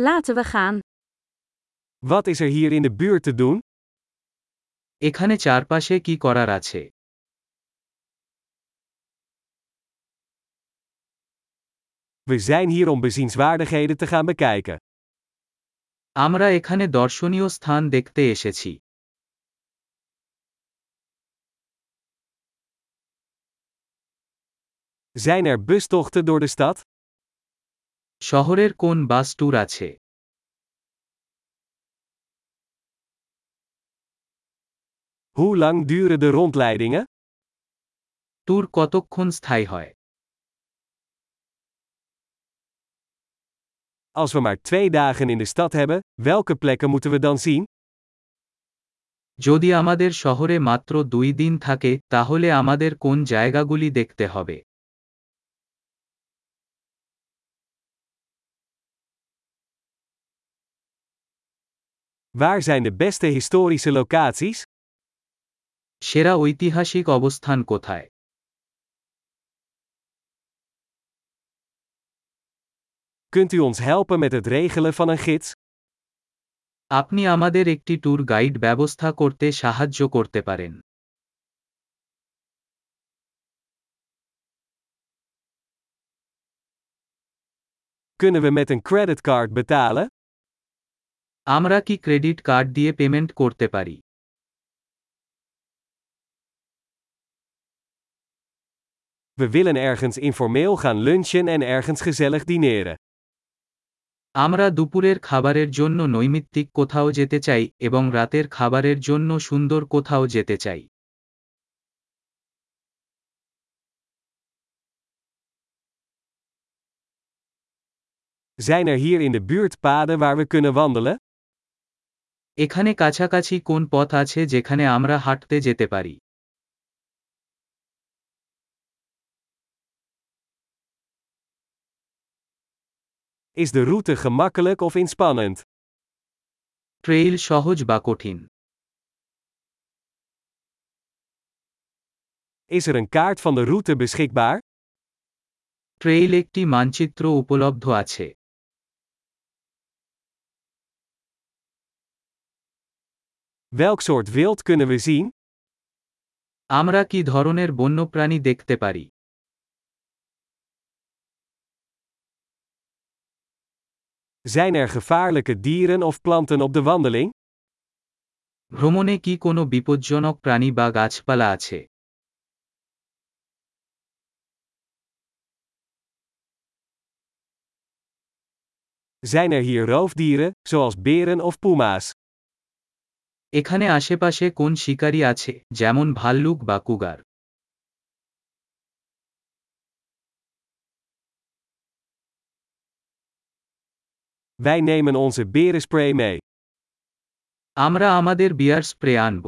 Laten we gaan. Wat is er hier in de buurt te doen? এখানে চারপাশে কি করার আছে We zijn hier om bezienswaardigheden te gaan bekijken. আমরা এখানে দর্শনীয় স্থান দেখতে এসেছি Zijn er bustochten door de stad? শহরের কোন বাস ট্যুর আছে Hoe lang duren de rondleidingen? Tour কতক্ষণ স্থায়ী হয় Als we maar twee dagen in de stad hebben, welke plekken moeten we dan zien? যদি আমাদের শহরে মাত্র দুই দিন থাকে তাহলে আমাদের কোন জায়গাগুলি দেখতে হবে Waar zijn de beste historische locaties? সেরা ঐতিহাসিক অবস্থান কোথায় Kunt u ons helpen met het regelen van een gids? আপনি আমাদের একটি ট্যুর গাইড ব্যবস্থা করতে সাহায্য করতে পারেন Kunnen we met een creditcard betalen? আমরা কি ক্রেডিট কার্ড দিয়ে পেমেন্ট করতে পারি We willen ergens informeel gaan lunchen en ergens gezellig dineren. আমরা দুপুরের খাবারের জন্য নৈমিত্তিক কোথাও যেতে চাই এবং রাতের খাবারের জন্য সুন্দর কোথাও যেতে চাই Zijn er hier in de buurt paden waar we kunnen wandelen? এখানে কাছাকাছি কোন পথ আছে যেখানে আমরা হাঁটতে যেতে পারি Is de route gemakkelijk of inspannend? Trail সহজ বা কঠিন Is er een kaart van de route beschikbaar? Trail একটি মানচিত্র উপলব্ধ আছে Welk soort wild kunnen we zien? আমরা কি ধরনের বন্যপ্রাণী দেখতে পারি Zijn er gevaarlijke dieren of planten op de wandeling? ভ্রমণে কি কোনো বিপজ্জনক প্রাণী বা গাছপালা আছে Zijn er hier roofdieren, zoals beren of puma's? এখানে আশেপাশে কোন শিকারী আছে যেমন ভাল্লুক বা কুগার Wij nemen onze berenspray mee. আমরা আমাদের বিয়ার স্প্রে আনব